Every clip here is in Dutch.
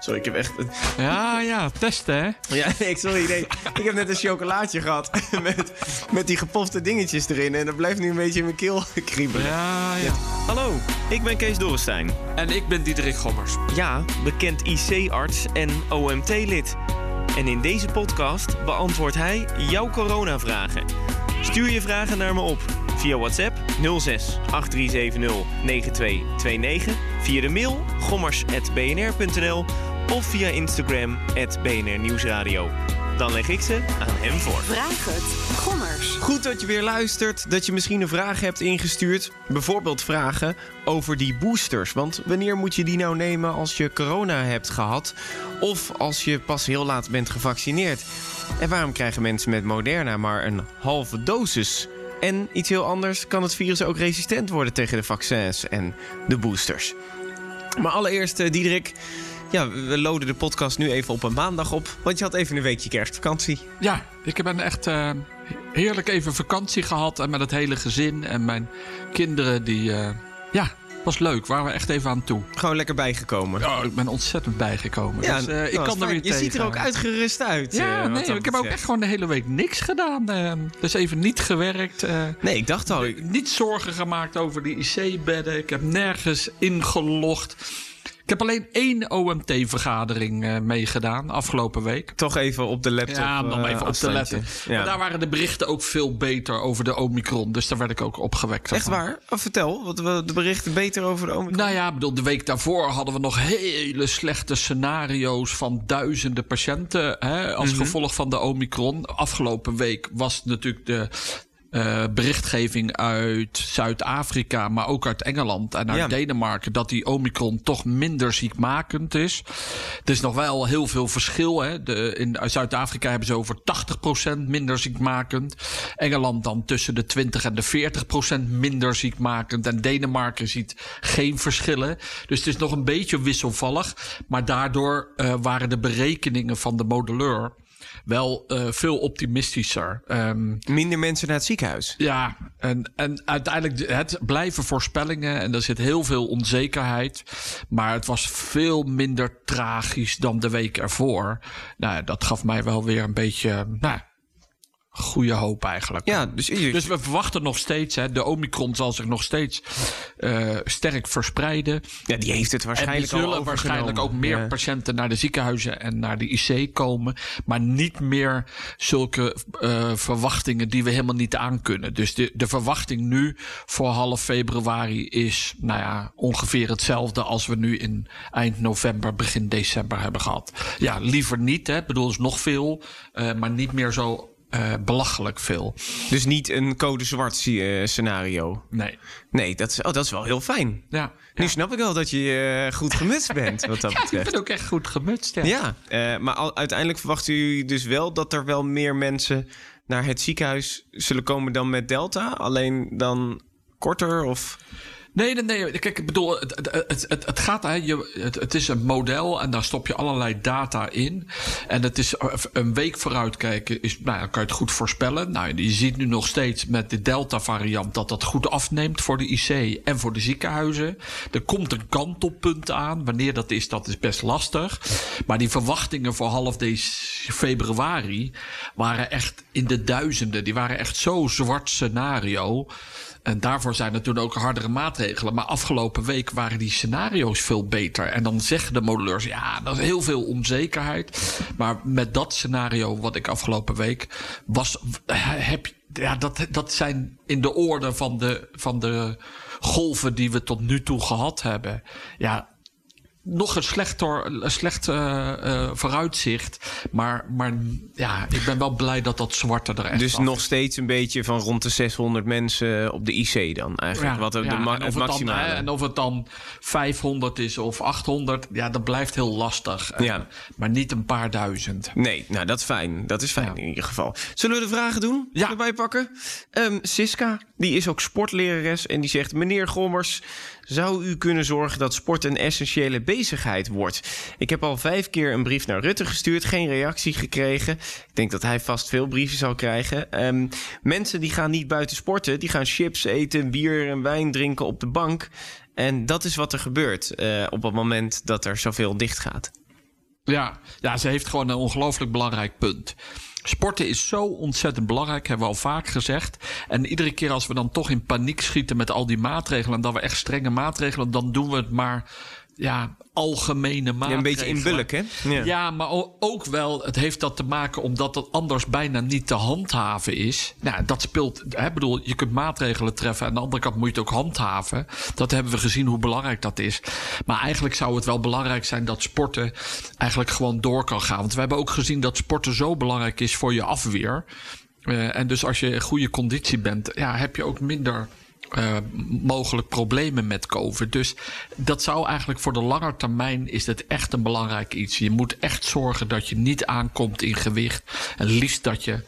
Sorry, ik heb echt... Ja, ja, testen hè. Ja, nee, sorry, nee. Ik heb net een chocolaatje gehad met, met die gepofte dingetjes erin. En dat blijft nu een beetje in mijn keel kriebelen. Ja, ja. Hallo, ik ben Kees Dorrestein. En ik ben Diederik Gommers. Ja, bekend IC-arts en OMT-lid. En in deze podcast beantwoordt hij jouw coronavragen. Stuur je vragen naar me op via WhatsApp 06 8370 9229, via de mail gommers.bnr.nl of via Instagram BNR Nieuwsradio. Dan leg ik ze aan hem voor. Vraag het. Gommers. Goed dat je weer luistert, dat je misschien een vraag hebt ingestuurd. Bijvoorbeeld vragen over die boosters. Want wanneer moet je die nou nemen als je corona hebt gehad? Of als je pas heel laat bent gevaccineerd? En waarom krijgen mensen met Moderna maar een halve dosis? En iets heel anders, kan het virus ook resistent worden tegen de vaccins en de boosters? Maar allereerst, uh, Diederik... Ja, we loden de podcast nu even op een maandag op. Want je had even een weekje kerstvakantie. Ja, ik heb een echt uh, heerlijk even vakantie gehad. En met het hele gezin en mijn kinderen die... Uh, ja, was leuk. Waren we echt even aan toe. Gewoon lekker bijgekomen. Ja, ik ben ontzettend bijgekomen. Ja, dus, uh, ik kan er weer Je tegen. ziet er ook uitgerust uit. Ja, nee, ik heb ook echt gewoon de hele week niks gedaan. Dus even niet gewerkt. Nee, ik dacht al. Niet zorgen gemaakt over die IC-bedden. Ik heb nergens ingelogd. Ik heb alleen één OMT-vergadering uh, meegedaan afgelopen week. Toch even op de laptop. Ja, om even op te letten. Ja. Maar daar waren de berichten ook veel beter over de Omicron. Dus daar werd ik ook opgewekt. Echt waar? Oh, vertel, wat we de berichten beter over de Omicron? Nou ja, bedoel, de week daarvoor hadden we nog hele slechte scenario's van duizenden patiënten. Hè, als mm -hmm. gevolg van de Omicron. Afgelopen week was natuurlijk de uh, berichtgeving uit Zuid-Afrika, maar ook uit Engeland en uit ja. Denemarken, dat die Omicron toch minder ziekmakend is. Er is nog wel heel veel verschil. Hè. De, in Zuid-Afrika hebben ze over 80% minder ziekmakend. Engeland dan tussen de 20 en de 40% minder ziekmakend. En Denemarken ziet geen verschillen. Dus het is nog een beetje wisselvallig. Maar daardoor uh, waren de berekeningen van de modelleur wel uh, veel optimistischer. Um, Minder mensen naar het ziekenhuis. Ja, en, en uiteindelijk het blijven voorspellingen en er zit heel veel onzekerheid. Maar het was veel minder tragisch dan de week ervoor. Nou, dat gaf mij wel weer een beetje. Nou, goede hoop eigenlijk. Ja, dus, dus we verwachten nog steeds, hè, de Omicron zal zich nog steeds uh, sterk verspreiden. Ja, die heeft het waarschijnlijk en er zullen waarschijnlijk ook meer ja. patiënten naar de ziekenhuizen en naar de IC komen. Maar niet meer zulke uh, verwachtingen die we helemaal niet aankunnen. Dus de, de verwachting nu voor half februari is, nou ja, ongeveer hetzelfde als we nu in eind november, begin december hebben gehad. Ja, liever niet, hè. Ik bedoel, is nog veel, uh, maar niet meer zo uh, belachelijk veel. Dus niet een code zwart uh, scenario? Nee. Nee, dat is, oh, dat is wel heel fijn. Ja. Nu ja. snap ik wel dat je uh, goed gemutst bent, wat dat ja, betreft. ik ben ook echt goed gemutst, ja. Ja, maar al, uiteindelijk verwacht u dus wel dat er wel meer mensen naar het ziekenhuis zullen komen dan met Delta? Alleen dan korter of... Nee, nee, nee. Kijk, ik bedoel, het, het, het, het gaat, hè, je, het, is een model en daar stop je allerlei data in. En het is een week vooruitkijken, is, nou, dan kan je het goed voorspellen. Nou, je ziet nu nog steeds met de Delta-variant dat dat goed afneemt voor de IC en voor de ziekenhuizen. Er komt een kantelpunt aan. Wanneer dat is, dat is best lastig. Maar die verwachtingen voor half deze februari waren echt in de duizenden. Die waren echt zo zwart scenario. En daarvoor zijn toen ook hardere maatregelen. Maar afgelopen week waren die scenario's veel beter. En dan zeggen de modelleurs, ja, dat is heel veel onzekerheid. Maar met dat scenario wat ik afgelopen week was, heb ja, dat, dat zijn in de orde van de, van de golven die we tot nu toe gehad hebben. Ja, nog een slechter, een slecht uh, vooruitzicht. Maar, maar ja, ik ben wel blij dat dat zwarte er echt Dus nog steeds een beetje van rond de 600 mensen op de IC dan eigenlijk. Ja, wat de, ma en, het dan, hè, en of het dan 500 is of 800, ja, dat blijft heel lastig. Eh, Ja. Maar niet een paar duizend. Nee, nou dat is fijn. Dat is fijn in ieder geval. Zullen we de vragen doen? Ja. Erbij pakken? Ehm, Siska, die is ook sportlerares en die zegt... Meneer Gommers, zou u kunnen zorgen dat sport een essentiële bezigheid wordt? Ik heb al vijf keer een brief naar Rutte gestuurd, geen reactie gekregen. Ik denk dat hij vast veel brieven zal krijgen. Ehm, mensen die gaan niet buiten sporten, die gaan chips eten, bier en wijn drinken op de bank. En dat is wat er gebeurt eh, op het moment dat er zoveel dicht gaat. Ja, ja, ze heeft gewoon een ongelooflijk belangrijk punt. Sporten is zo ontzettend belangrijk, hebben we al vaak gezegd. En iedere keer als we dan toch in paniek schieten met al die maatregelen... en dat we echt strenge maatregelen, dan doen we het maar... Ja, algemene Ja, maatregelen. een beetje in bulk, hè? Ja. maar ook wel, het heeft dat te maken omdat het anders bijna niet te handhaven is. Nou, dat speelt, hè, bedoel, je kunt maatregelen treffen. Aan de andere kant moet je het ook handhaven. Dat hebben we gezien hoe belangrijk dat is. Maar eigenlijk zou het wel belangrijk zijn dat sporten eigenlijk gewoon door kan gaan. Want we hebben ook gezien dat sporten zo belangrijk is voor je afweer. Eh, en dus als je in goede conditie bent, ja, heb je ook minder eh, mogelijk problemen met COVID. Dus dat zou eigenlijk voor de lange termijn is het echt een belangrijk iets. Je moet echt zorgen dat je niet aankomt in gewicht. En liefst dat je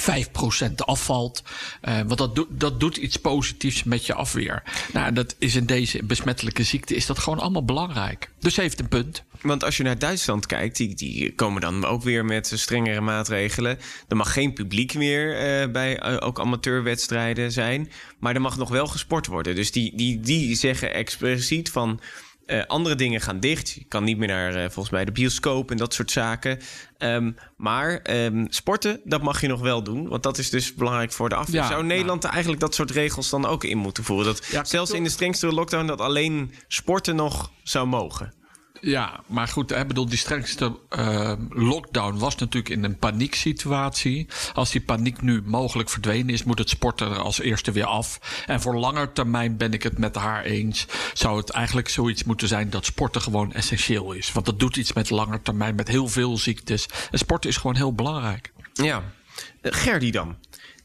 5% afvalt. Eh, want dat, doet dat doet iets positiefs met je afweer. Nou, dat is in deze besmettelijke ziekte is dat gewoon allemaal belangrijk. Dus heeft een punt. Want als je naar Duitsland kijkt, die, die komen dan ook weer met strengere maatregelen. Er mag geen publiek meer eh, bij eh, ook amateurwedstrijden zijn. Maar er mag nog wel gesport worden. Dus die, die, die zeggen expliciet van. Eh, andere dingen gaan dicht. Je kan niet meer naar eh, volgens mij de bioscoop en dat soort zaken. Ehm, maar ehm, sporten, dat mag je nog wel doen. Want dat is dus belangrijk voor de afweer. Ja, Zou Nederland eigenlijk dat soort regels dan ook in moeten voeren? Dat Ja, zelfs in de strengste lockdown dat alleen sporten nog zou mogen. Ja, maar goed, ik bedoel, die strengste eh, lockdown was natuurlijk in een panieksituatie. Als die paniek nu mogelijk verdwenen is, moet het sporten er als eerste weer af. En voor langer termijn ben ik het met haar eens. Zou het eigenlijk zoiets moeten zijn dat sporten gewoon essentieel is. Want dat doet iets met langer termijn, met heel veel ziektes. En sporten is gewoon heel belangrijk. Ja. Eh, Gerdy dan.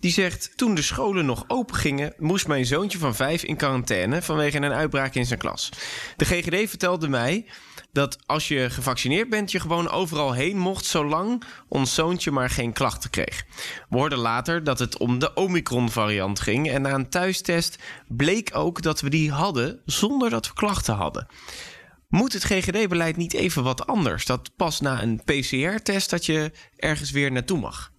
Die zegt, toen de scholen nog open gingen... moest mijn zoontje van vijf in quarantaine... vanwege een uitbraak in zijn klas. De GGD vertelde mij dat als je gevaccineerd bent... je gewoon overal heen mocht... zolang ons zoontje maar geen klachten kreeg. We hoorden later dat het om de Omicron-variant ging... en na een thuistest bleek ook dat we die hadden... zonder dat we klachten hadden. Moet het GGD-beleid niet even wat anders? Dat pas na een PCR-test dat je ergens weer naartoe mag.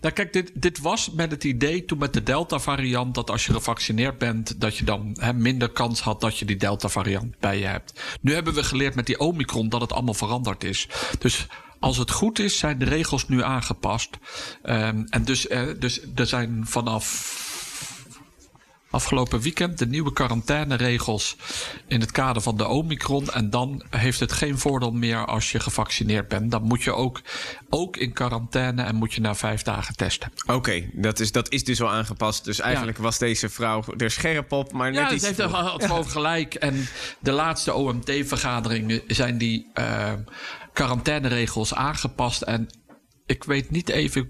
Nou, kijk, dit, dit was met het idee toen met de Delta-variant dat als je gevaccineerd bent, dat je dan hè, minder kans had dat je die Delta-variant bij je hebt. Nu hebben we geleerd met die Omicron dat het allemaal veranderd is. Dus als het goed is, zijn de regels nu aangepast. Ehm, en dus, eh, dus er zijn vanaf afgelopen weekend de nieuwe quarantaineregels in het kader van de Omicron. En dan heeft het geen voordeel meer als je gevaccineerd bent. Dan moet je ook, ook in quarantaine en moet je na vijf dagen testen. Oké, dat, is, dat is dus al aangepast. Dus eigenlijk was deze vrouw er scherp op, maar net Ja, iets dat heeft er gewoon gelijk. En de laatste OMT-vergaderingen zijn die uh, quarantaineregels aangepast. En ik weet niet even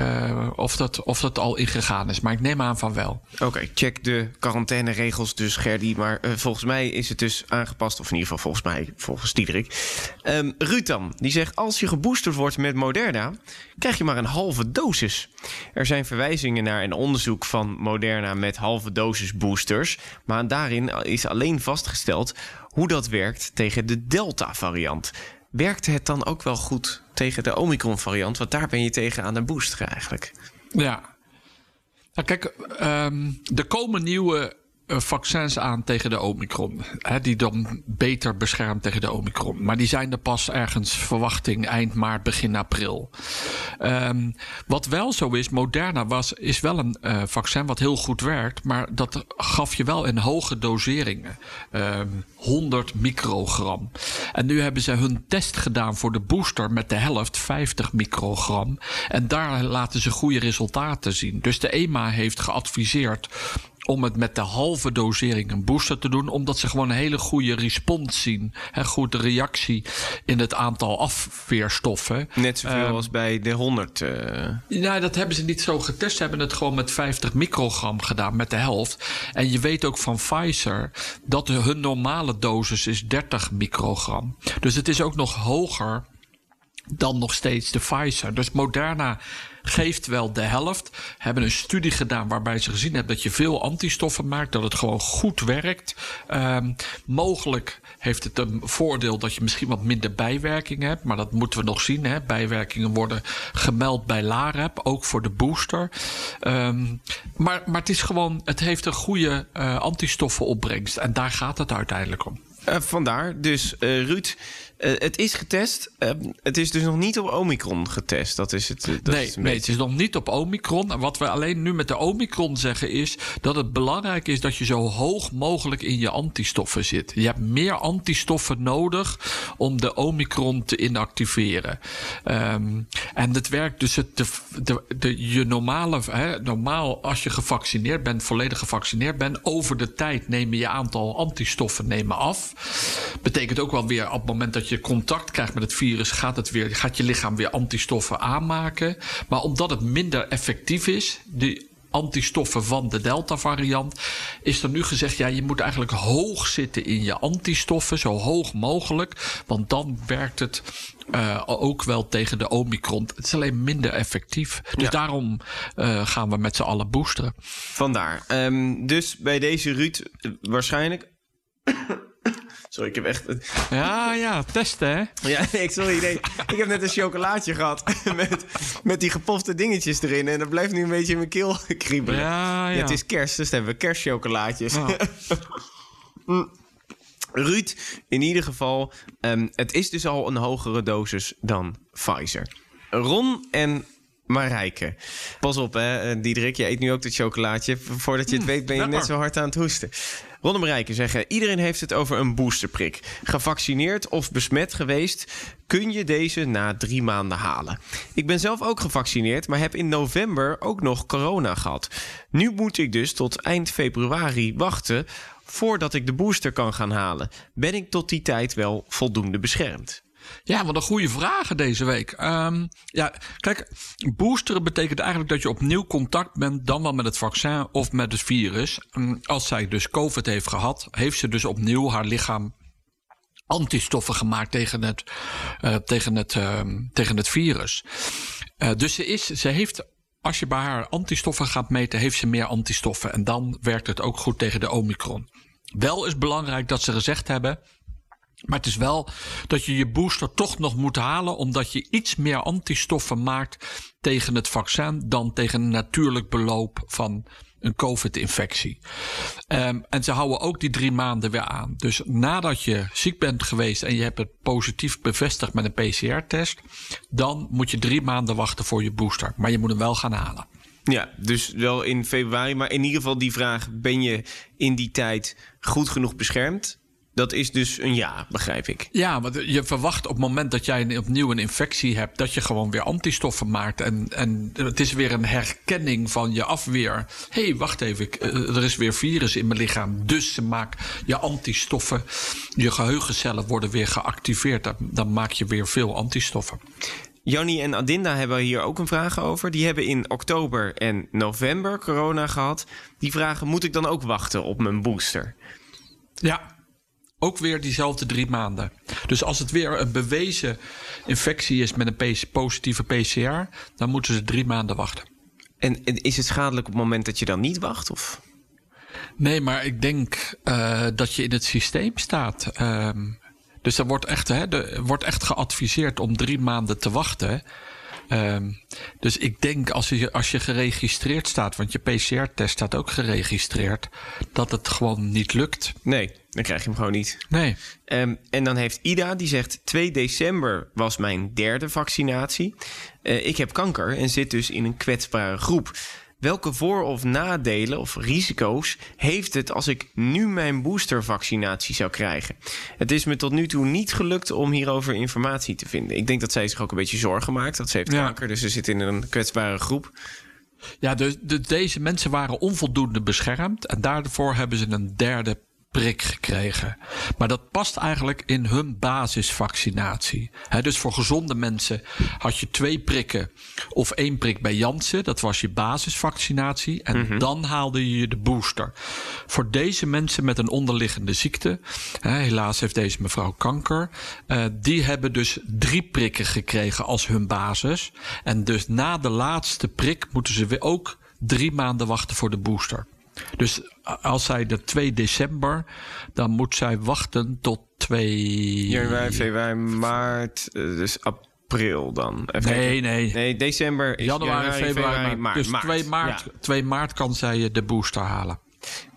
uh, of, dat, of dat al ingegaan is, maar ik neem aan van wel. Oké, check de quarantaineregels dus, Gerdy. Maar uh, volgens mij is het dus aangepast, of in ieder geval volgens mij, volgens Diederik. Um, die zegt... als je geboosterd wordt met Moderna, krijg je maar een halve dosis. Er zijn verwijzingen naar een onderzoek van Moderna met halve dosis boosters... maar daarin is alleen vastgesteld hoe dat werkt tegen de Delta-variant... Werkt het dan ook wel goed tegen de Omicron-variant? Want daar ben je tegen aan de booster eigenlijk. Ja. Nou, kijk, um, er komen nieuwe vaccins aan tegen de Omicron. Hè, die dan beter beschermt tegen de Omicron. Maar die zijn er pas ergens verwachting eind maart, begin april. Um, wat wel zo is, Moderna was, is wel een uh, vaccin wat heel goed werkt. Maar dat gaf je wel in hoge doseringen. Um, 100 microgram. En nu hebben ze hun test gedaan voor de booster met de helft, 50 microgram. En daar laten ze goede resultaten zien. Dus de EMA heeft geadviseerd om het met de halve dosering een booster te doen. Omdat ze gewoon een hele goede respons zien. Een goede reactie in het aantal afweerstoffen. Net zoveel als bij de 100. Uh... Nou, dat hebben ze niet zo getest. Ze hebben het gewoon met 50 microgram gedaan, met de helft. En je weet ook van Pfizer dat hun normale dosis is 30 microgram. Dus het is ook nog hoger dan nog steeds de Pfizer. Dus Moderna geeft wel de helft. Hebben een studie gedaan waarbij ze gezien hebben dat je veel antistoffen maakt, dat het gewoon goed werkt. Um, mogelijk heeft het een voordeel dat je misschien wat minder bijwerkingen hebt, maar dat moeten we nog zien. Hè. Bijwerkingen worden gemeld bij LAREP, ook voor de booster. Um, maar, maar het is gewoon, het heeft een goede uh, antistoffenopbrengst en daar gaat het uiteindelijk om. Uh, vandaar. Dus uh, Ruud, uh, het is getest. Het is dus nog niet op Omicron getest. Dat is het. Dat nee, is nee, het is nog niet op Omicron. En wat we alleen nu met de Omicron zeggen is dat het belangrijk is dat je zo hoog mogelijk in je antistoffen zit. Je hebt meer antistoffen nodig om de Omicron te inactiveren. Um, en het werkt dus het, de, de, de, je normale, hè, normaal als je gevaccineerd bent, volledig gevaccineerd bent, over de tijd nemen je aantal antistoffen nemen af. Betekent ook wel weer op het moment dat je contact krijgt met het virus, gaat, het weer, gaat je lichaam weer antistoffen aanmaken. Maar omdat het minder effectief is, die antistoffen van de Delta-variant, is er nu gezegd: ja, je moet eigenlijk hoog zitten in je antistoffen, zo hoog mogelijk. Want dan werkt het uh, ook wel tegen de Omicron. Het is alleen minder effectief. Dus ja. daarom uh, gaan we met z'n allen boosteren. Vandaar. Um, dus bij deze Ruud waarschijnlijk. Sorry, ik heb echt... Ja, ja, testen, hè? Ja, ik, sorry, nee. ik heb net een chocolaatje gehad met, met die gepofte dingetjes erin. En dat blijft nu een beetje in mijn keel kriebelen. Ja, ja. ja het is kerst, dus hebben we kerstchocolaatjes. Ja. Ruud, in ieder geval, um, het is dus al een hogere dosis dan Pfizer. Ron en Marijke. Pas op, hè, Diederik, je eet nu ook dat chocolaatje. Voordat je het weet ben je net zo hard aan het hoesten. Ron en Marijke zeggen: iedereen heeft het over een boosterprik. Gevaccineerd of besmet geweest, kun je deze na drie maanden halen. Ik ben zelf ook gevaccineerd, maar heb in november ook nog corona gehad. Nu moet ik dus tot eind februari wachten voordat ik de booster kan gaan halen. Ben ik tot die tijd wel voldoende beschermd? Ja, wat een goede vragen deze week. Um, ja, kijk, boosteren betekent eigenlijk dat je opnieuw contact bent, dan wel met het vaccin of met het virus. Um, als zij dus COVID heeft gehad, heeft ze dus opnieuw haar lichaam antistoffen gemaakt tegen het, uh, tegen het, uh, tegen het virus. Uh, dus ze, is, ze heeft als je bij haar antistoffen gaat meten, heeft ze meer antistoffen. En dan werkt het ook goed tegen de Omicron. Wel is belangrijk dat ze gezegd hebben. Maar het is wel dat je je booster toch nog moet halen, omdat je iets meer antistoffen maakt tegen het vaccin dan tegen een natuurlijk beloop van een COVID-infectie. Um, en ze houden ook die drie maanden weer aan. Dus nadat je ziek bent geweest en je hebt het positief bevestigd met een PCR-test, dan moet je drie maanden wachten voor je booster. Maar je moet hem wel gaan halen. Ja, dus wel in februari. Maar in ieder geval die vraag: ben je in die tijd goed genoeg beschermd? Dat is dus een ja, begrijp ik. Ja, want je verwacht op het moment dat jij opnieuw een infectie hebt, dat je gewoon weer antistoffen maakt. En, en het is weer een herkenning van je afweer. Hé, hey, wacht even, er is weer virus in mijn lichaam. Dus ze maak je antistoffen, je geheugencellen worden weer geactiveerd. Dan maak je weer veel antistoffen. Jannie en Adinda hebben hier ook een vraag over. Die hebben in oktober en november corona gehad. Die vragen: moet ik dan ook wachten op mijn booster? Ja, ook weer diezelfde drie maanden. Dus als het weer een bewezen infectie is met een positieve PCR, dan moeten ze drie maanden wachten. En, en is het schadelijk op het moment dat je dan niet wacht? Of? Nee, maar ik denk uh, dat je in het systeem staat. Um, dus er wordt echt, hè, er wordt echt geadviseerd om drie maanden te wachten. Um, dus ik denk als je, als je geregistreerd staat, want je PCR-test staat ook geregistreerd, dat het gewoon niet lukt. Nee, dan krijg je hem gewoon niet. Nee. Um, en dan heeft Ida, die zegt 2 december was mijn derde vaccinatie. Uh, ik heb kanker en zit dus in een kwetsbare groep. Welke voor- of nadelen of risico's heeft het als ik nu mijn boostervaccinatie zou krijgen? Het is me tot nu toe niet gelukt om hierover informatie te vinden. Ik denk dat zij zich ook een beetje zorgen maakt. Dat ze heeft ja. kanker, dus ze zit in een kwetsbare groep. Ja, dus de, deze mensen waren onvoldoende beschermd. En daarvoor hebben ze een derde prik gekregen. Maar dat past eigenlijk in hun basisvaccinatie. dus voor gezonde mensen had je twee prikken of één prik bij Janssen. Dat was je basisvaccinatie. En dan haalde je de booster. Voor deze mensen met een onderliggende ziekte, helaas heeft deze mevrouw kanker, uh, die hebben dus drie prikken gekregen als hun basis. En dus na de laatste prik moeten ze weer ook drie maanden wachten voor de booster. Dus als zij de 2 december, dan moet zij wachten tot 2... Januari, februari, maart, eh, dus april dan. Even nee, nee. Nee, december is Januari, februari, maart. Dus 2 maart, 2 maart kan zij de booster halen.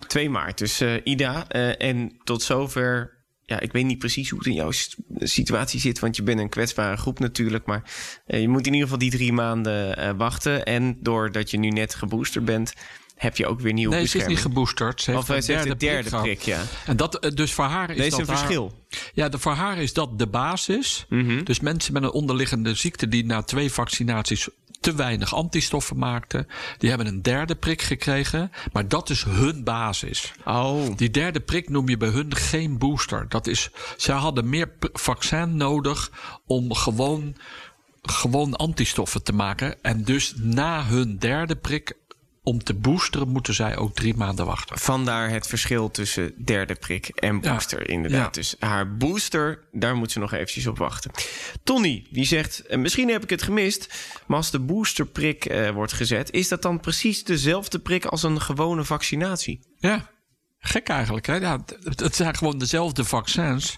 2 maart, dus uh, Ida. Uh, en tot zover ja, ik weet niet precies hoe het in jouw situatie zit, want je bent een kwetsbare groep natuurlijk. Maar je moet in ieder geval die drie maanden wachten. En doordat je nu net geboosterd bent, heb je ook weer nieuwe nee, bescherming. Nee, ze is niet geboosterd. Ze heeft, of, een derde, de derde prik, prik, ja. En dat, eh, dus voor haar is Deze dat een verschil. ja, de, voor haar is dat de basis. Mm -hmm. Dus mensen met een onderliggende ziekte die na twee vaccinaties te weinig antistoffen maakten, die hebben een derde prik gekregen. Maar dat is hun basis. Oh. Die derde prik noem je bij hun geen booster. Dat is, zij hadden meer vaccin nodig om gewoon gewoon antistoffen te maken. En dus na hun derde prik om te boosteren moeten zij ook drie maanden wachten. Vandaar het verschil tussen derde prik en booster, ja. inderdaad. Ja. Dus haar booster, daar moet ze nog eventjes op wachten. Tony, die zegt, misschien heb ik het gemist... maar als de boosterprik uh, wordt gezet... is dat dan precies dezelfde prik als een gewone vaccinatie? Ja, Gek eigenlijk, hè? Ja, het zijn gewoon dezelfde vaccins.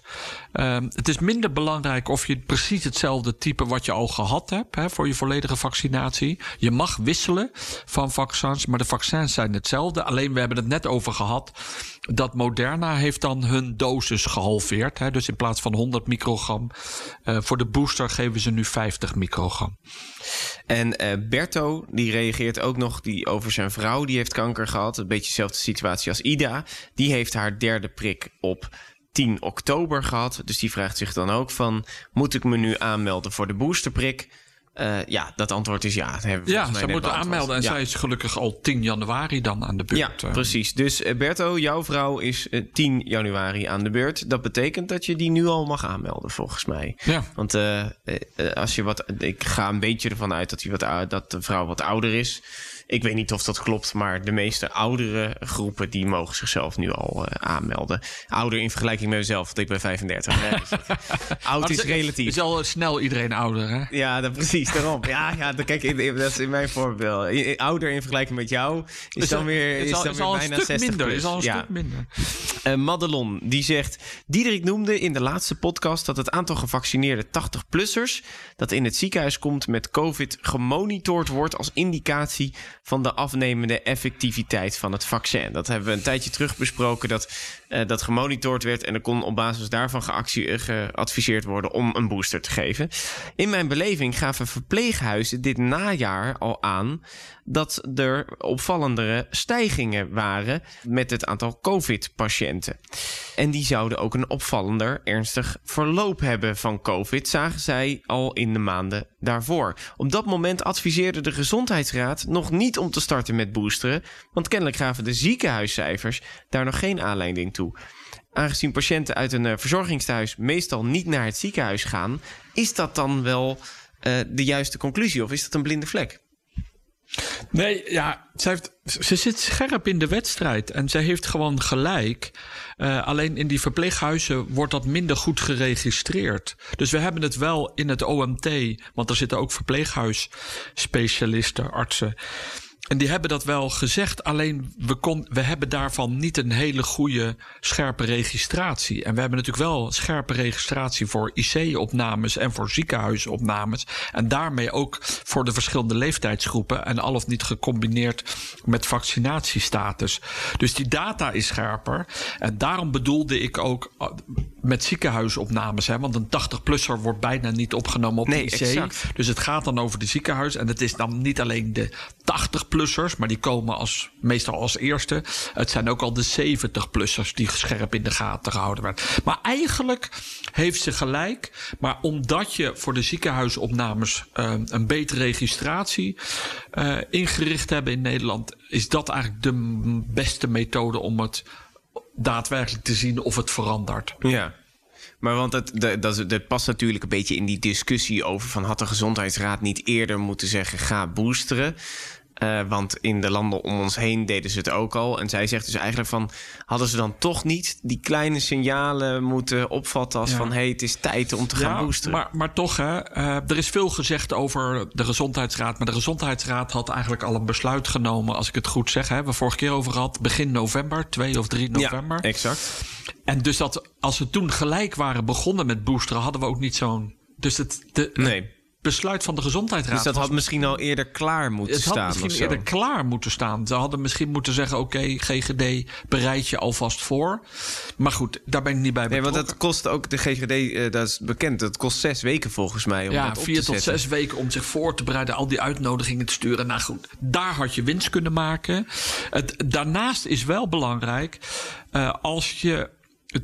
Um, het is minder belangrijk of je precies hetzelfde type wat je al gehad hebt hè, voor je volledige vaccinatie. Je mag wisselen van vaccins, maar de vaccins zijn hetzelfde. Alleen we hebben het net over gehad dat Moderna heeft dan hun dosis gehalveerd. Hè, dus in plaats van 100 microgram uh, voor de booster geven ze nu 50 microgram. En uh, Berto, die reageert ook nog die over zijn vrouw. Die heeft kanker gehad. Een beetje dezelfde situatie als Ida. Die heeft haar derde prik op 10 oktober gehad. Dus die vraagt zich dan ook van... moet ik me nu aanmelden voor de boosterprik? Uh, ja, dat antwoord is ja. Hebben we ja, ze moeten aanmelden. En ja. zij is gelukkig al 10 januari dan aan de beurt. Ja, precies. Dus uh, Berto, jouw vrouw is uh, 10 januari aan de beurt. Dat betekent dat je die nu al mag aanmelden, volgens mij. Ja. Want uh, als je wat... Ik ga een beetje ervan uit dat, die wat, dat de vrouw wat ouder is. Ik weet niet of dat klopt, maar de meeste oudere groepen die mogen zichzelf nu al uh, aanmelden. Ouder in vergelijking met mezelf, want ik ben 35. Nee, dus oud is, is relatief. Is al snel iedereen ouder, hè? Ja, dat, precies, daarom. Ja, ja dat, kijk, dat is in mijn voorbeeld. Ouder in vergelijking met jou is, is dan weer, is, is al, dan weer al bijna een 60 minder, plus. Is al een ja. stuk minder. Uh, Madelon, die zegt... Diederik noemde in de laatste podcast dat het aantal gevaccineerde 80-plussers... dat in het ziekenhuis komt met COVID gemonitord wordt als indicatie van de afnemende effectiviteit van het vaccin. Dat hebben we een tijdje terug besproken, dat uh, dat gemonitord werd en er kon op basis daarvan geadviseerd worden om een booster te geven. In mijn beleving gaven verpleeghuizen dit najaar al aan dat er opvallendere stijgingen waren met het aantal COVID-patiënten. En die zouden ook een opvallender ernstig verloop hebben van COVID, zagen zij al in de maanden daarvoor. Op dat moment adviseerde de Gezondheidsraad nog niet om te starten met boosteren, want kennelijk gaven de ziekenhuiscijfers daar nog geen aanleiding toe. Aangezien patiënten uit een uh, verzorgingstehuis meestal niet naar het ziekenhuis gaan, is dat dan wel uh, de juiste conclusie of is dat een blinde vlek? Nee, ja, ze, heeft, ze zit scherp in de wedstrijd en ze heeft gewoon gelijk. Uh, alleen in die verpleeghuizen wordt dat minder goed geregistreerd. Dus we hebben het wel in het OMT, want er zitten ook verpleeghuisspecialisten, artsen. En die hebben dat wel gezegd, alleen we, kon, we hebben daarvan niet een hele goede scherpe registratie. En we hebben natuurlijk wel scherpe registratie voor IC-opnames en voor ziekenhuisopnames. En daarmee ook voor de verschillende leeftijdsgroepen en al of niet gecombineerd met vaccinatiestatus. Dus die data is scherper. En daarom bedoelde ik ook met ziekenhuisopnames. Hè, want een 80-plusser wordt bijna niet opgenomen op nee, de IC. Exact. Dus het gaat dan over de ziekenhuis. En het is dan niet alleen de 80 60-plussers, maar die komen als, meestal als eerste. Het zijn ook al de 70-plussers die scherp in de gaten gehouden werden. Maar eigenlijk heeft ze gelijk. Maar omdat je voor de ziekenhuisopnames uh, een betere registratie uh, ingericht hebben in Nederland, is dat eigenlijk de beste methode om het daadwerkelijk te zien of het verandert. Ja. Maar want dat, dat, dat, dat, past natuurlijk een beetje in die discussie over van had de gezondheidsraad niet eerder moeten zeggen ga boosteren. Uh, want in de landen om ons heen deden ze het ook al. En zij zegt dus eigenlijk van... hadden ze dan toch niet die kleine signalen moeten opvatten... als ja. van, hé, hey, het is tijd om te gaan boosteren. Maar, maar toch, hè, uh, er is veel gezegd over de Gezondheidsraad... maar de Gezondheidsraad had eigenlijk al een besluit genomen... als ik het goed zeg, hè, hebben we vorige keer over gehad... begin november, 2 of 3 november. Ja, exact. En dus dat als we toen gelijk waren begonnen met boosteren... hadden we ook niet zo'n... Dus het, de, nee besluit van de gezondheidsraad. Dus dat had misschien al eerder klaar moeten het staan. Het had misschien eerder klaar moeten staan. Ze hadden misschien moeten zeggen: oké, okay, GGD, bereid je alvast voor. Maar goed, daar ben ik niet bij betrokken. Nee, want dat kost ook de GGD, uh, dat is bekend. Dat kost zes weken volgens mij. Om ja, dat op vier te tot zetten. zes weken om zich voor te bereiden, al die uitnodigingen te sturen. Nou goed, daar had je winst kunnen maken. Het, daarnaast is wel belangrijk uh, als je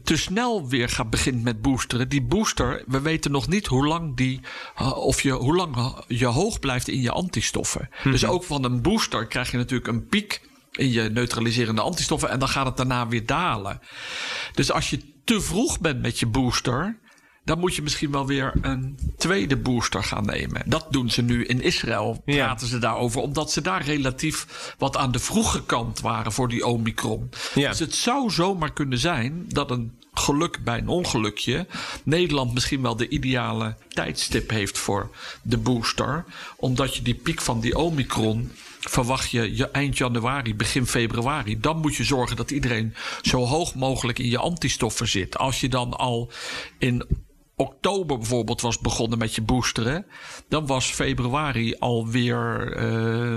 te snel weer gaat beginnen met boosteren. Die booster, we weten nog niet hoe lang die, of je, hoe lang je hoog blijft in je antistoffen. -hmm. Dus ook van een booster krijg je natuurlijk een piek in je neutraliserende antistoffen en dan gaat het daarna weer dalen. Dus als je te vroeg bent met je booster, dan moet je misschien wel weer een tweede booster gaan nemen. Dat doen ze nu in Israël, praten ja. ze daarover. Omdat ze daar relatief wat aan de vroege kant waren voor die Omicron. Ja. Dus het zou zomaar kunnen zijn dat een geluk bij een ongelukje... Nederland misschien wel de ideale tijdstip heeft voor de booster. Omdat je die piek van die Omicron verwacht je, je eind januari, begin februari. Dan moet je zorgen dat iedereen zo hoog mogelijk in je antistoffen zit. Als je dan al in oktober bijvoorbeeld was begonnen met je boosteren, dan was februari alweer uh,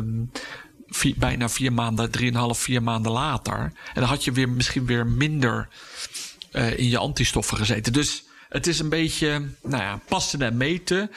bijna vier maanden, drieënhalf, vier maanden later. En dan had je weer misschien weer minder uh, in je antistoffen gezeten. Dus het is een beetje, nou ja, passen en meten.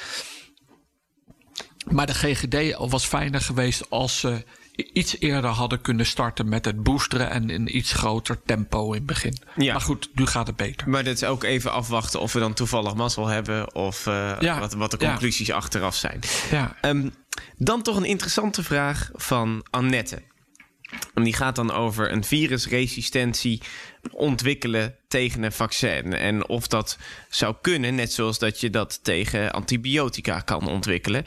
Maar de GGD was fijner geweest als ze iets eerder hadden kunnen starten met het boosteren en in iets groter tempo in het begin. Ja. Maar goed, nu gaat het beter. Maar dat is ook even afwachten of we dan toevallig mazzel hebben of uh, Ja. wat, wat de conclusies achteraf zijn. Ja. Ehm, dan toch een interessante vraag van Annette. En die gaat dan over een virusresistentie ontwikkelen tegen een vaccin. En of dat zou kunnen, net zoals dat je dat tegen antibiotica kan ontwikkelen.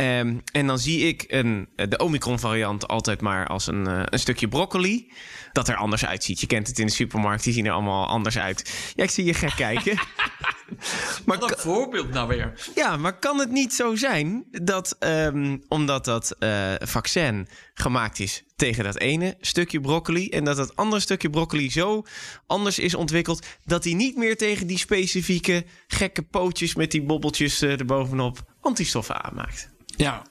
Um, en dan zie ik een, de Omicron-variant altijd maar als een, uh, een stukje broccoli. Dat er anders uitziet. Je kent het in de supermarkt, die zien er allemaal anders uit. Ja, ik zie je gek kijken. maar Wat een voorbeeld nou weer. Ja, maar kan het niet zo zijn dat um, omdat dat uh, vaccin gemaakt is tegen dat ene stukje broccoli... en dat dat andere stukje broccoli zo anders is ontwikkeld... dat hij niet meer tegen die specifieke gekke pootjes met die bobbeltjes uh, erbovenop antistoffen aanmaakt? Ja.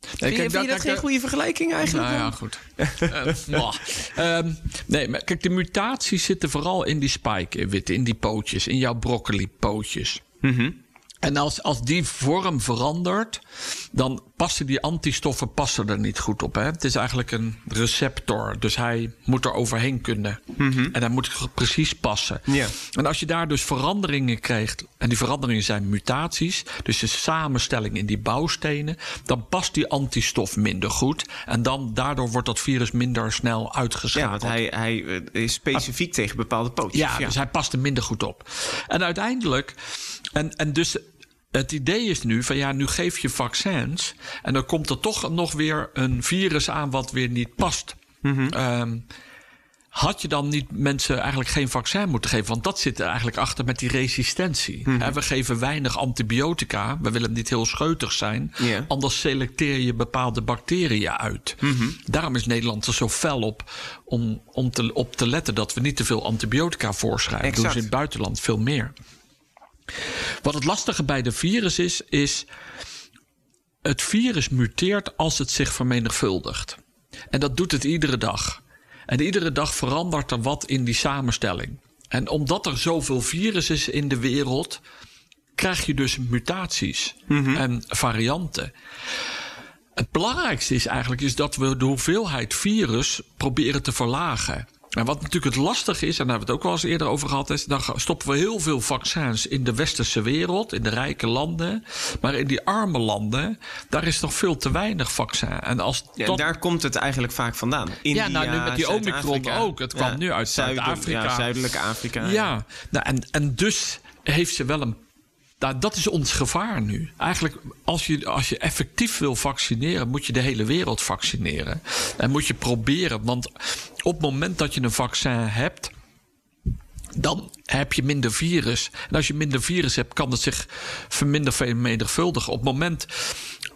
Nee, vind je, vind je dat geen goede vergelijking eigenlijk? Nou ja, goed. uh, um, nee, maar kijk, de mutaties zitten vooral in die spike-witten, in die pootjes, in jouw broccoli-pootjes. Mm -hmm. En als, als die vorm verandert, dan passen die antistoffen passen er niet goed op. Hè? Het is eigenlijk een receptor, dus hij moet er overheen kunnen. Mm -hmm. En hij moet precies passen. En als je daar dus veranderingen krijgt, en die veranderingen zijn mutaties, dus de samenstelling in die bouwstenen, dan past die antistof minder goed. En dan, daardoor wordt dat virus minder snel uitgeschakeld. Ja, want hij, hij is specifiek ah. tegen bepaalde pootjes. Ja, ja, dus hij past er minder goed op. En uiteindelijk, en, en dus het idee is nu van ja, nu geef je vaccins en dan komt er toch nog weer een virus aan wat weer niet past. -hmm. um, had je dan niet mensen eigenlijk geen vaccin moeten geven? Want dat zit er eigenlijk achter met die resistentie. Mhm. We geven weinig antibiotica. We willen niet heel scheutig zijn. Yeah. Anders selecteer je bepaalde bacteriën uit. -hmm. Daarom is Nederland er zo fel op om, om te, op te letten dat we niet te veel antibiotica voorschrijven. Exact. Doen ze in het buitenland veel meer. Wat het lastige bij de virus is, is het virus muteert als het zich vermenigvuldigt. En dat doet het iedere dag. En iedere dag verandert er wat in die samenstelling. En omdat er zoveel virus is in de wereld, krijg je dus mutaties Mhm. en varianten. het belangrijkste is eigenlijk is dat we de hoeveelheid virus proberen te verlagen. En wat natuurlijk het lastige is, en daar hebben we het ook wel eens eerder over gehad, is dan stoppen we heel veel vaccins in de westerse wereld, in de rijke landen. Maar in die arme landen, daar is nog veel te weinig vaccin. En als Ja, dat, daar komt het eigenlijk vaak vandaan. ja, nou, nu met die Omicron ook. Het kwam Ja, nu uit Zuid-Afrika. Ja, Zuidelijke Afrika. Ja, nou, en, en dus heeft ze wel een. Nou, dat is ons gevaar nu. Eigenlijk, als je, als je effectief wil vaccineren, moet je de hele wereld vaccineren. En moet je proberen, want op het moment dat je een vaccin hebt, dan heb je minder virus. En als je minder virus hebt, kan het zich verminder vermenigvuldigen. Op het moment.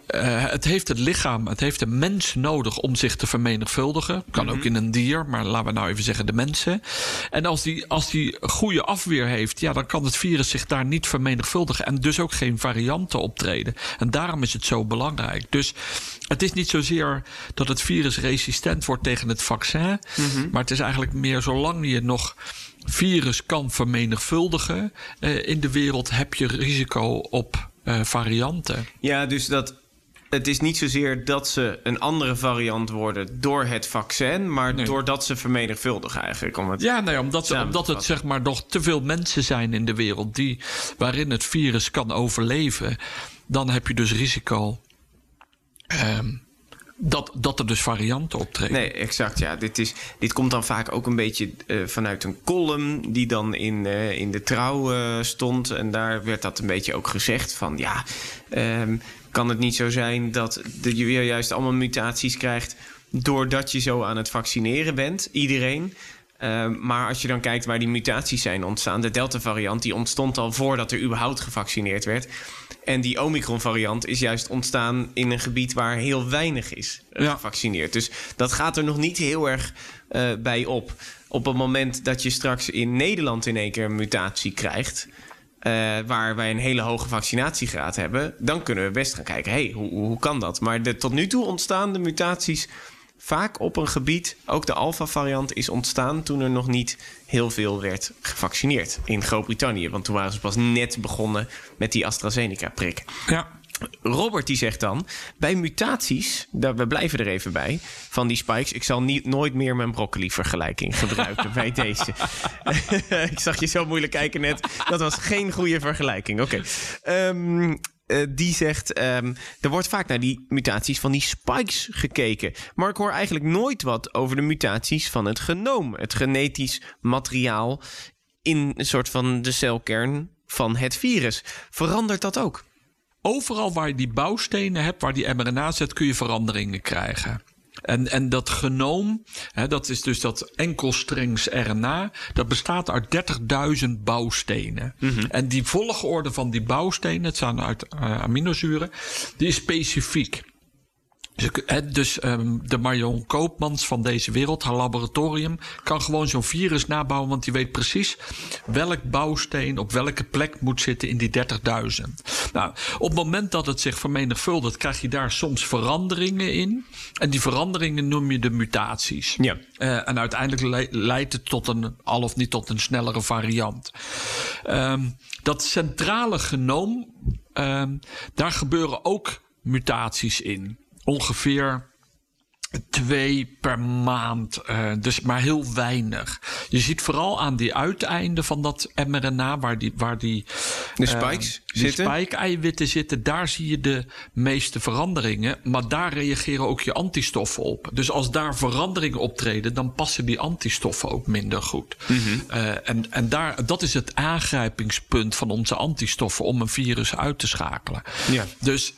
Eh, het heeft het lichaam, het heeft de mens nodig om zich te vermenigvuldigen. Kan ook in een dier, maar laten we nou even zeggen de mensen. En als die, als die goede afweer heeft, ja, dan kan het virus zich daar niet vermenigvuldigen. En dus ook geen varianten optreden. En daarom is het zo belangrijk. Dus het is niet zozeer dat het virus resistent wordt tegen het vaccin. Maar het is eigenlijk meer zolang je nog virus kan vermenigvuldigen eh, in de wereld, heb je risico op eh, varianten. Ja, dus dat. Het is niet zozeer dat ze een andere variant worden door het vaccin, maar Nee. doordat ze vermenigvuldigen eigenlijk. Om het... Ja, ja, omdat, Samen omdat het zeg maar nog te veel mensen zijn in de wereld die, waarin het virus kan overleven, dan heb je dus risico ehm, dat, dat er dus varianten optreden. Nee, exact. Ja, dit, is, dit komt dan vaak ook een beetje eh, vanuit een column die dan in, eh, in de trouw eh, stond. En daar werd dat een beetje ook gezegd van ja, ehm, kan het niet zo zijn dat de, je weer juist allemaal mutaties krijgt doordat je zo aan het vaccineren bent, iedereen. Ehm, maar als je dan kijkt waar die mutaties zijn ontstaan, de Delta-variant die ontstond al voordat er überhaupt gevaccineerd werd. En die Omicron-variant is juist ontstaan in een gebied waar heel weinig is eh, Ja. gevaccineerd. Dus dat gaat er nog niet heel erg eh, bij op. Op het moment dat je straks in Nederland in één keer een mutatie krijgt. Eh, waar wij een hele hoge vaccinatiegraad hebben, dan kunnen we best gaan kijken: hey, hoe, hoe kan dat? Maar de tot nu toe ontstaande mutaties vaak op een gebied, ook de Alpha-variant is ontstaan toen er nog niet heel veel werd gevaccineerd in Groot-Brittannië. Want toen waren ze pas net begonnen met die AstraZeneca-prik. Ja. Robert die zegt dan, bij mutaties, daar, we blijven er even bij, van die spikes. Ik zal niet, nooit meer mijn broccoli-vergelijking gebruiken bij deze. ik zag je zo moeilijk kijken net. Dat was geen goede vergelijking. Oké. Ehm, eh, die zegt, ehm, er wordt vaak naar die mutaties van die spikes gekeken. Maar ik hoor eigenlijk nooit wat over de mutaties van het genoom. Het genetisch materiaal in een soort van de celkern van het virus. Verandert dat ook? Overal waar je die bouwstenen hebt, waar die mRNA zit, kun je veranderingen krijgen. En, en dat genoom, hè, dat is dus dat enkelstrengs RNA, dat bestaat uit 30.000 bouwstenen. En die volgorde van die bouwstenen, het zijn uit eh, aminozuren, die is specifiek. Dus, dus ehm, de Marion Koopmans van deze wereld, haar laboratorium, kan gewoon zo'n virus nabouwen, want die weet precies welk bouwsteen op welke plek moet zitten in die 30.000. Nou, op het moment dat het zich vermenigvuldigt, krijg je daar soms veranderingen in. En die veranderingen noem je de mutaties. Ja. Eh, en uiteindelijk le- leidt het tot een, al of niet tot een snellere variant. Ehm, dat centrale genoom, ehm, daar gebeuren ook mutaties in. Ongeveer twee per maand, eh, dus maar heel weinig. Je ziet vooral aan die uiteinden van dat mRNA, waar die, waar die, De eh, spikes die zitten? spike-eiwitten zitten, daar zie je de meeste veranderingen. Maar daar reageren ook je antistoffen op. Dus als daar veranderingen optreden, dan passen die antistoffen ook minder goed. Eh, en en daar, dat is het aangrijpingspunt van onze antistoffen om een virus uit te schakelen. Ja. Dus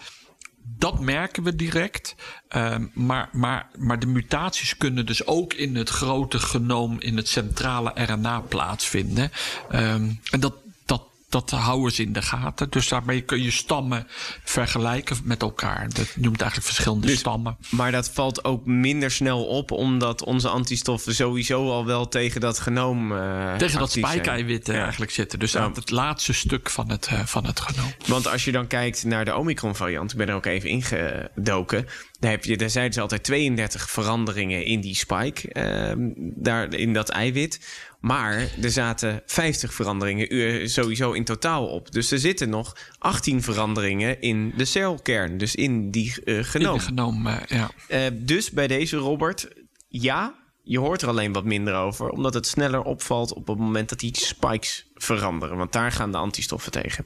dat merken we direct. Ehm, maar, maar, maar de mutaties kunnen dus ook in het grote genoom, in het centrale RNA plaatsvinden. Ehm, en dat, dat, houden ze in de gaten. Dus daarmee kun je stammen vergelijken met elkaar. Dat noemt eigenlijk verschillende Dus- stammen. Maar dat valt ook minder snel op, omdat onze antistoffen sowieso al wel tegen dat genoom. eh, Tegen dat spijkeiwitten Ja. eigenlijk zitten. Dus Ja. aan het laatste stuk van het, eh, van het genoom. Want als je dan kijkt naar de Omicron-variant, ik ben er ook even ingedoken. Daar, heb je, daar zijn dus altijd 32 veranderingen in die spike, ehm, daar, in dat eiwit. Maar er zaten 50 veranderingen sowieso in totaal op. Dus er zitten nog 18 veranderingen in de celkern. Dus in die uh, genoom. In de genoom, uh, ja. dus bij deze Robert, ja, je hoort er alleen wat minder over, omdat het sneller opvalt op het moment dat die spikes veranderen. Want daar gaan de antistoffen tegen.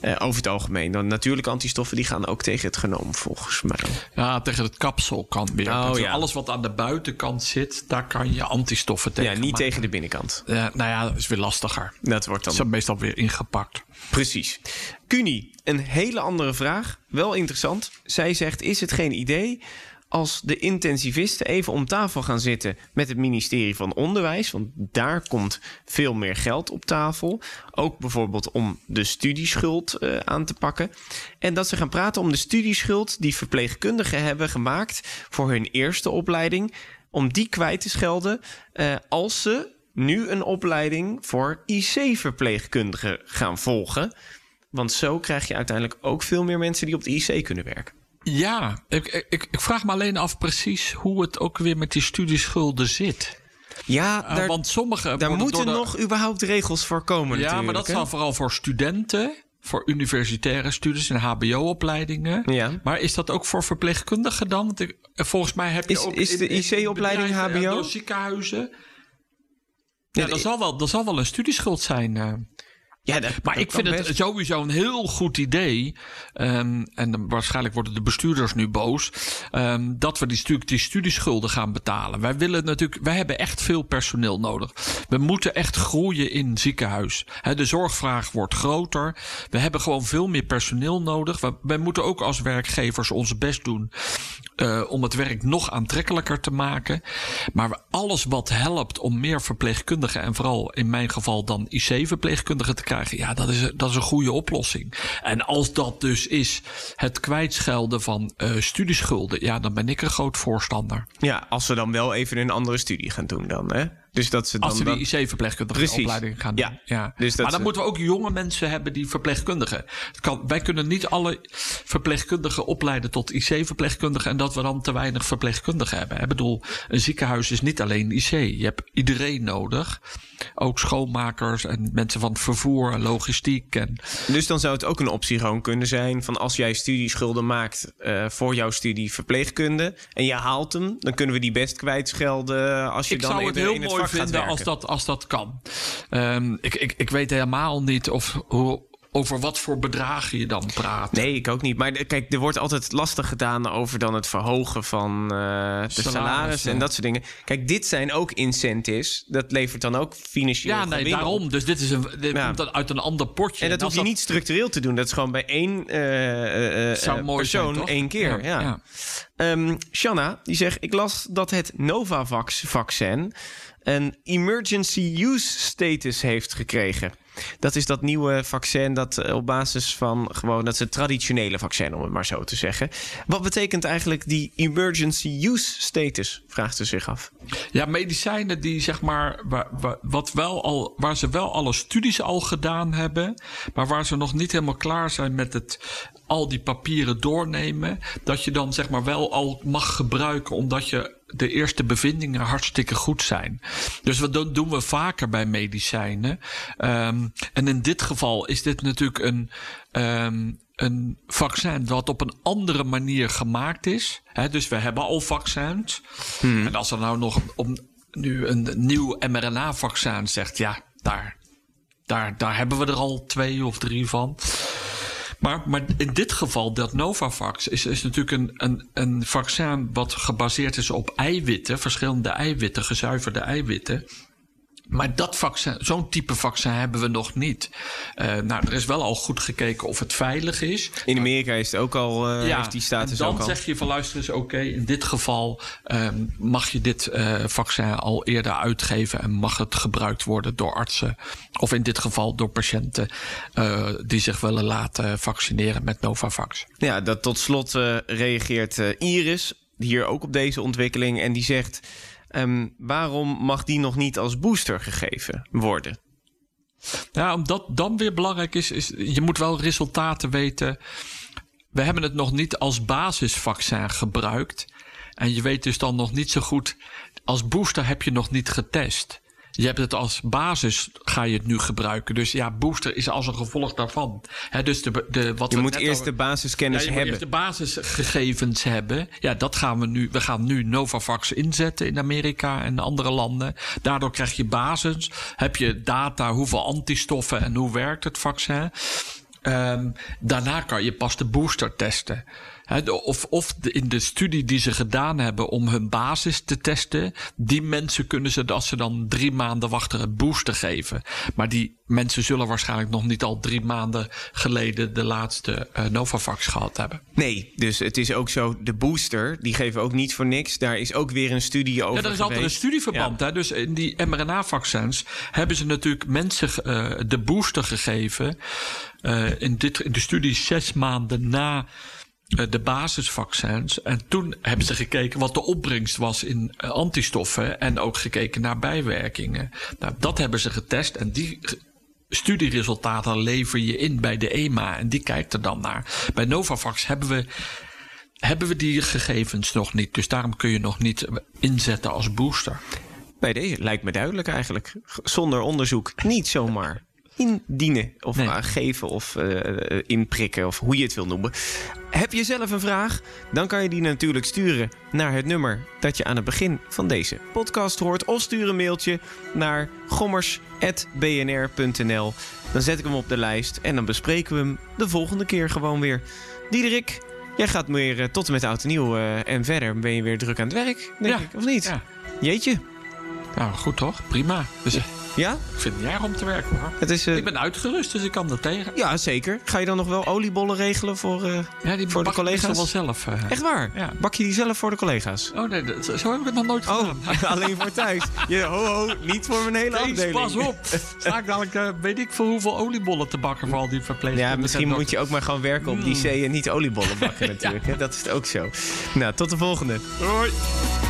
Uh, over het algemeen. De natuurlijke antistoffen die gaan ook tegen het genoom, volgens mij. Ja, tegen het kapsel kan weer. Oh, ja. Alles wat aan de buitenkant zit, daar kan je antistoffen tegen. Ja, niet tegen de binnenkant. Uh, nou ja, dat is weer lastiger. Dat wordt dan. Dat is meestal weer ingepakt. Precies. Cuny, een hele andere vraag. Wel interessant. Zij zegt: Is het geen idee als de intensivisten even om tafel gaan zitten met het ministerie van Onderwijs. Want daar komt veel meer geld op tafel. Ook bijvoorbeeld om de studieschuld uh, aan te pakken. En dat ze gaan praten om de studieschuld die verpleegkundigen hebben gemaakt voor hun eerste opleiding. Om die kwijt te schelden uh, als ze nu een opleiding voor IC-verpleegkundigen gaan volgen. Want zo krijg je uiteindelijk ook veel meer mensen die op de IC kunnen werken. Ja, ik, ik, ik vraag me alleen af precies hoe het ook weer met die studieschulden zit. Ja, uh, want sommige. Daar moeten de... nog überhaupt regels voor komen. Ja, maar dat zal vooral voor studenten. Voor universitaire studies en HBO-opleidingen. Ja. Maar is dat ook voor verpleegkundigen dan? Want ik, volgens mij heb je is, ook. Is de IC-opleiding HBO? ziekenhuizen. Ja, ja dat, zal wel, dat zal wel een studieschuld zijn. Ja, dat, maar dat ik vind best. het sowieso een heel goed idee. Um, en waarschijnlijk worden de bestuurders nu boos. Um, dat we die, die studieschulden gaan betalen. Wij willen natuurlijk, wij hebben echt veel personeel nodig. We moeten echt groeien in ziekenhuis. He, de zorgvraag wordt groter. We hebben gewoon veel meer personeel nodig. We, wij moeten ook als werkgevers ons best doen. Uh, om het werk nog aantrekkelijker te maken. Maar alles wat helpt om meer verpleegkundigen. En vooral in mijn geval dan IC-verpleegkundigen te Ja, dat is, dat is een goede oplossing. En als dat dus is het kwijtschelden van uh, studieschulden. Ja, dan ben ik een groot voorstander. Ja, als we dan wel even een andere studie gaan doen dan, hè? Dus dat ze dan Als ze die. IC-verpleegkundige opleiding gaan doen. Ja. ja. Dus dat maar dan ze... moeten we ook jonge mensen hebben die verpleegkundigen. Kan, wij kunnen niet alle verpleegkundigen opleiden tot IC-verpleegkundigen... en dat we dan te weinig verpleegkundigen hebben. Ik bedoel, een ziekenhuis is niet alleen IC. Je hebt iedereen nodig. Ook schoonmakers en mensen van het vervoer en logistiek. En... Dus dan zou het ook een optie gewoon kunnen zijn... van als jij studieschulden maakt uh, voor jouw studie verpleegkunde... en je haalt hem, dan kunnen we die best kwijtschelden... als je Ik dan zou heel het mooi vinden als dat, als dat kan. Um, ik, ik, ik weet helemaal niet of, hoe, over wat voor bedragen je dan praat. Nee, ik ook niet. Maar kijk, er wordt altijd lastig gedaan over dan het verhogen van uh, de Salaris, salaris en ja. dat soort dingen. Kijk, dit zijn ook incentives. Dat levert dan ook financieel Ja, nee, op. daarom. Dus dit, is een, dit Ja. komt dan uit een ander potje. En dat hoef je niet structureel te doen. Dat is gewoon bij één eh, eh, eh, mooi persoon zijn, één keer. Ja. ja. Ehm, Shanna, die zegt... Ik las dat het Novavax-vaccin een emergency use status heeft gekregen. Dat is dat nieuwe vaccin dat eh, op basis van gewoon... dat is het traditionele vaccin, om het maar zo te zeggen. Wat betekent eigenlijk die emergency use status? Vraagt ze zich af. Ja, medicijnen die zeg maar, wat wel al, waar ze wel alle studies al gedaan hebben, maar waar ze nog niet helemaal klaar zijn met het al die papieren doornemen, dat je dan zeg maar wel al mag gebruiken omdat je de eerste bevindingen hartstikke goed zijn. Dus wat doen doen we vaker bij medicijnen. Um, en in dit geval is dit natuurlijk een, um, een vaccin wat op een andere manier gemaakt is. He, dus we hebben al vaccins. Hmm. En als er nou nog om, nu een nieuw mRNA-vaccin zegt, ja, daar, daar, daar hebben we er al twee of drie van. Maar, maar in dit geval, dat Novavax, is, is natuurlijk een, een, een vaccin wat gebaseerd is op eiwitten, verschillende eiwitten, gezuiverde eiwitten. Maar dat vaccin, zo'n type vaccin hebben we nog niet. Uh, nou, er is wel al goed gekeken of het veilig is. In Amerika is het ook al, uh, ja, heeft die status dan ook al. zeg je van luister eens, oké, okay, in dit geval um, mag je dit uh, vaccin al eerder uitgeven en mag het gebruikt worden door artsen. Of in dit geval door patiënten die zich willen laten vaccineren met Novavax. Ja, dat tot slot reageert Iris hier ook op deze ontwikkeling en die zegt... Um, waarom mag die nog niet als booster gegeven worden? Ja, omdat dan weer belangrijk is, is je moet wel resultaten weten we hebben het nog niet als basisvaccin gebruikt. En je weet dus dan nog niet zo goed. Als booster heb je nog niet getest. Je hebt het als basis, ga je het nu gebruiken. Dus ja, booster is als een gevolg daarvan. He, dus de, de, wat je moet eerst over- de basiskennis ja, je moet hebben. eerst de basisgegevens hebben. Ja, dat gaan we nu. We gaan nu Novavax inzetten in Amerika en andere landen. Daardoor krijg je basis. Heb je data, hoeveel antistoffen en hoe werkt het vaccin. Ehm, daarna kan je pas de booster testen. Of of in de studie die ze gedaan hebben om hun basis te testen, die mensen kunnen ze, als ze dan drie maanden wachten, het booster geven. Maar die mensen zullen waarschijnlijk nog niet al drie maanden geleden de laatste eh, Novavax gehad hebben. Nee, dus het is ook zo, de booster, die geven ook niet voor niks. Daar is ook weer een studie over Ja, er is altijd een studieverband. Hè? Dus in die mRNA-vaccins hebben ze natuurlijk mensen eh, de booster gegeven. eh, in, dit, in de studie zes maanden na de basisvaccins. En toen hebben ze gekeken wat de opbrengst was in eh, antistoffen. En ook gekeken naar bijwerkingen. Nou, dat hebben ze getest. En die studieresultaten lever je in bij de EMA. En die kijkt er dan naar. Bij Novavax hebben we hebben we die gegevens nog niet. Dus daarom kun je nog niet inzetten als booster. Bij deze lijkt me duidelijk eigenlijk. Zonder onderzoek niet zomaar indienen of Nee. eh, geven of eh, eh, inprikken of hoe je het wil noemen. Heb je zelf een vraag? Dan kan je die natuurlijk sturen naar het nummer dat je aan het begin van deze podcast hoort. Of stuur een mailtje naar gommers.bnr.nl. Dan zet ik hem op de lijst en dan bespreken we hem de volgende keer gewoon weer. Diederik, jij gaat weer tot en met oud en nieuw en verder ben je weer druk aan het werk, denk Ja. ik, of niet? Ja. Jeetje. Nou, goed toch? prima. Dus eh, Ja? ik vind het niet erg om te werken hoor. Het is, eh, Ik ben uitgerust, dus ik kan er tegen. Ja, zeker. Ga je dan nog wel oliebollen regelen voor... eh, Ja, die Voor de collega's? wel zelf. eh. Echt waar? Ja. Bak je die zelf voor de collega's? Oh nee, dat- zo heb ik het nog nooit Oh, gedaan. alleen voor thuis. Je, ho, ho, niet voor mijn hele Kees, afdeling. pas op. Sta ik dadelijk, weet ik veel hoeveel oliebollen te bakken voor al die verpleegkundigen. Ja, misschien en moet je ook maar gewoon werken op die. C en niet oliebollen bakken natuurlijk. Dat is ook zo. Nou, tot de volgende. dokters.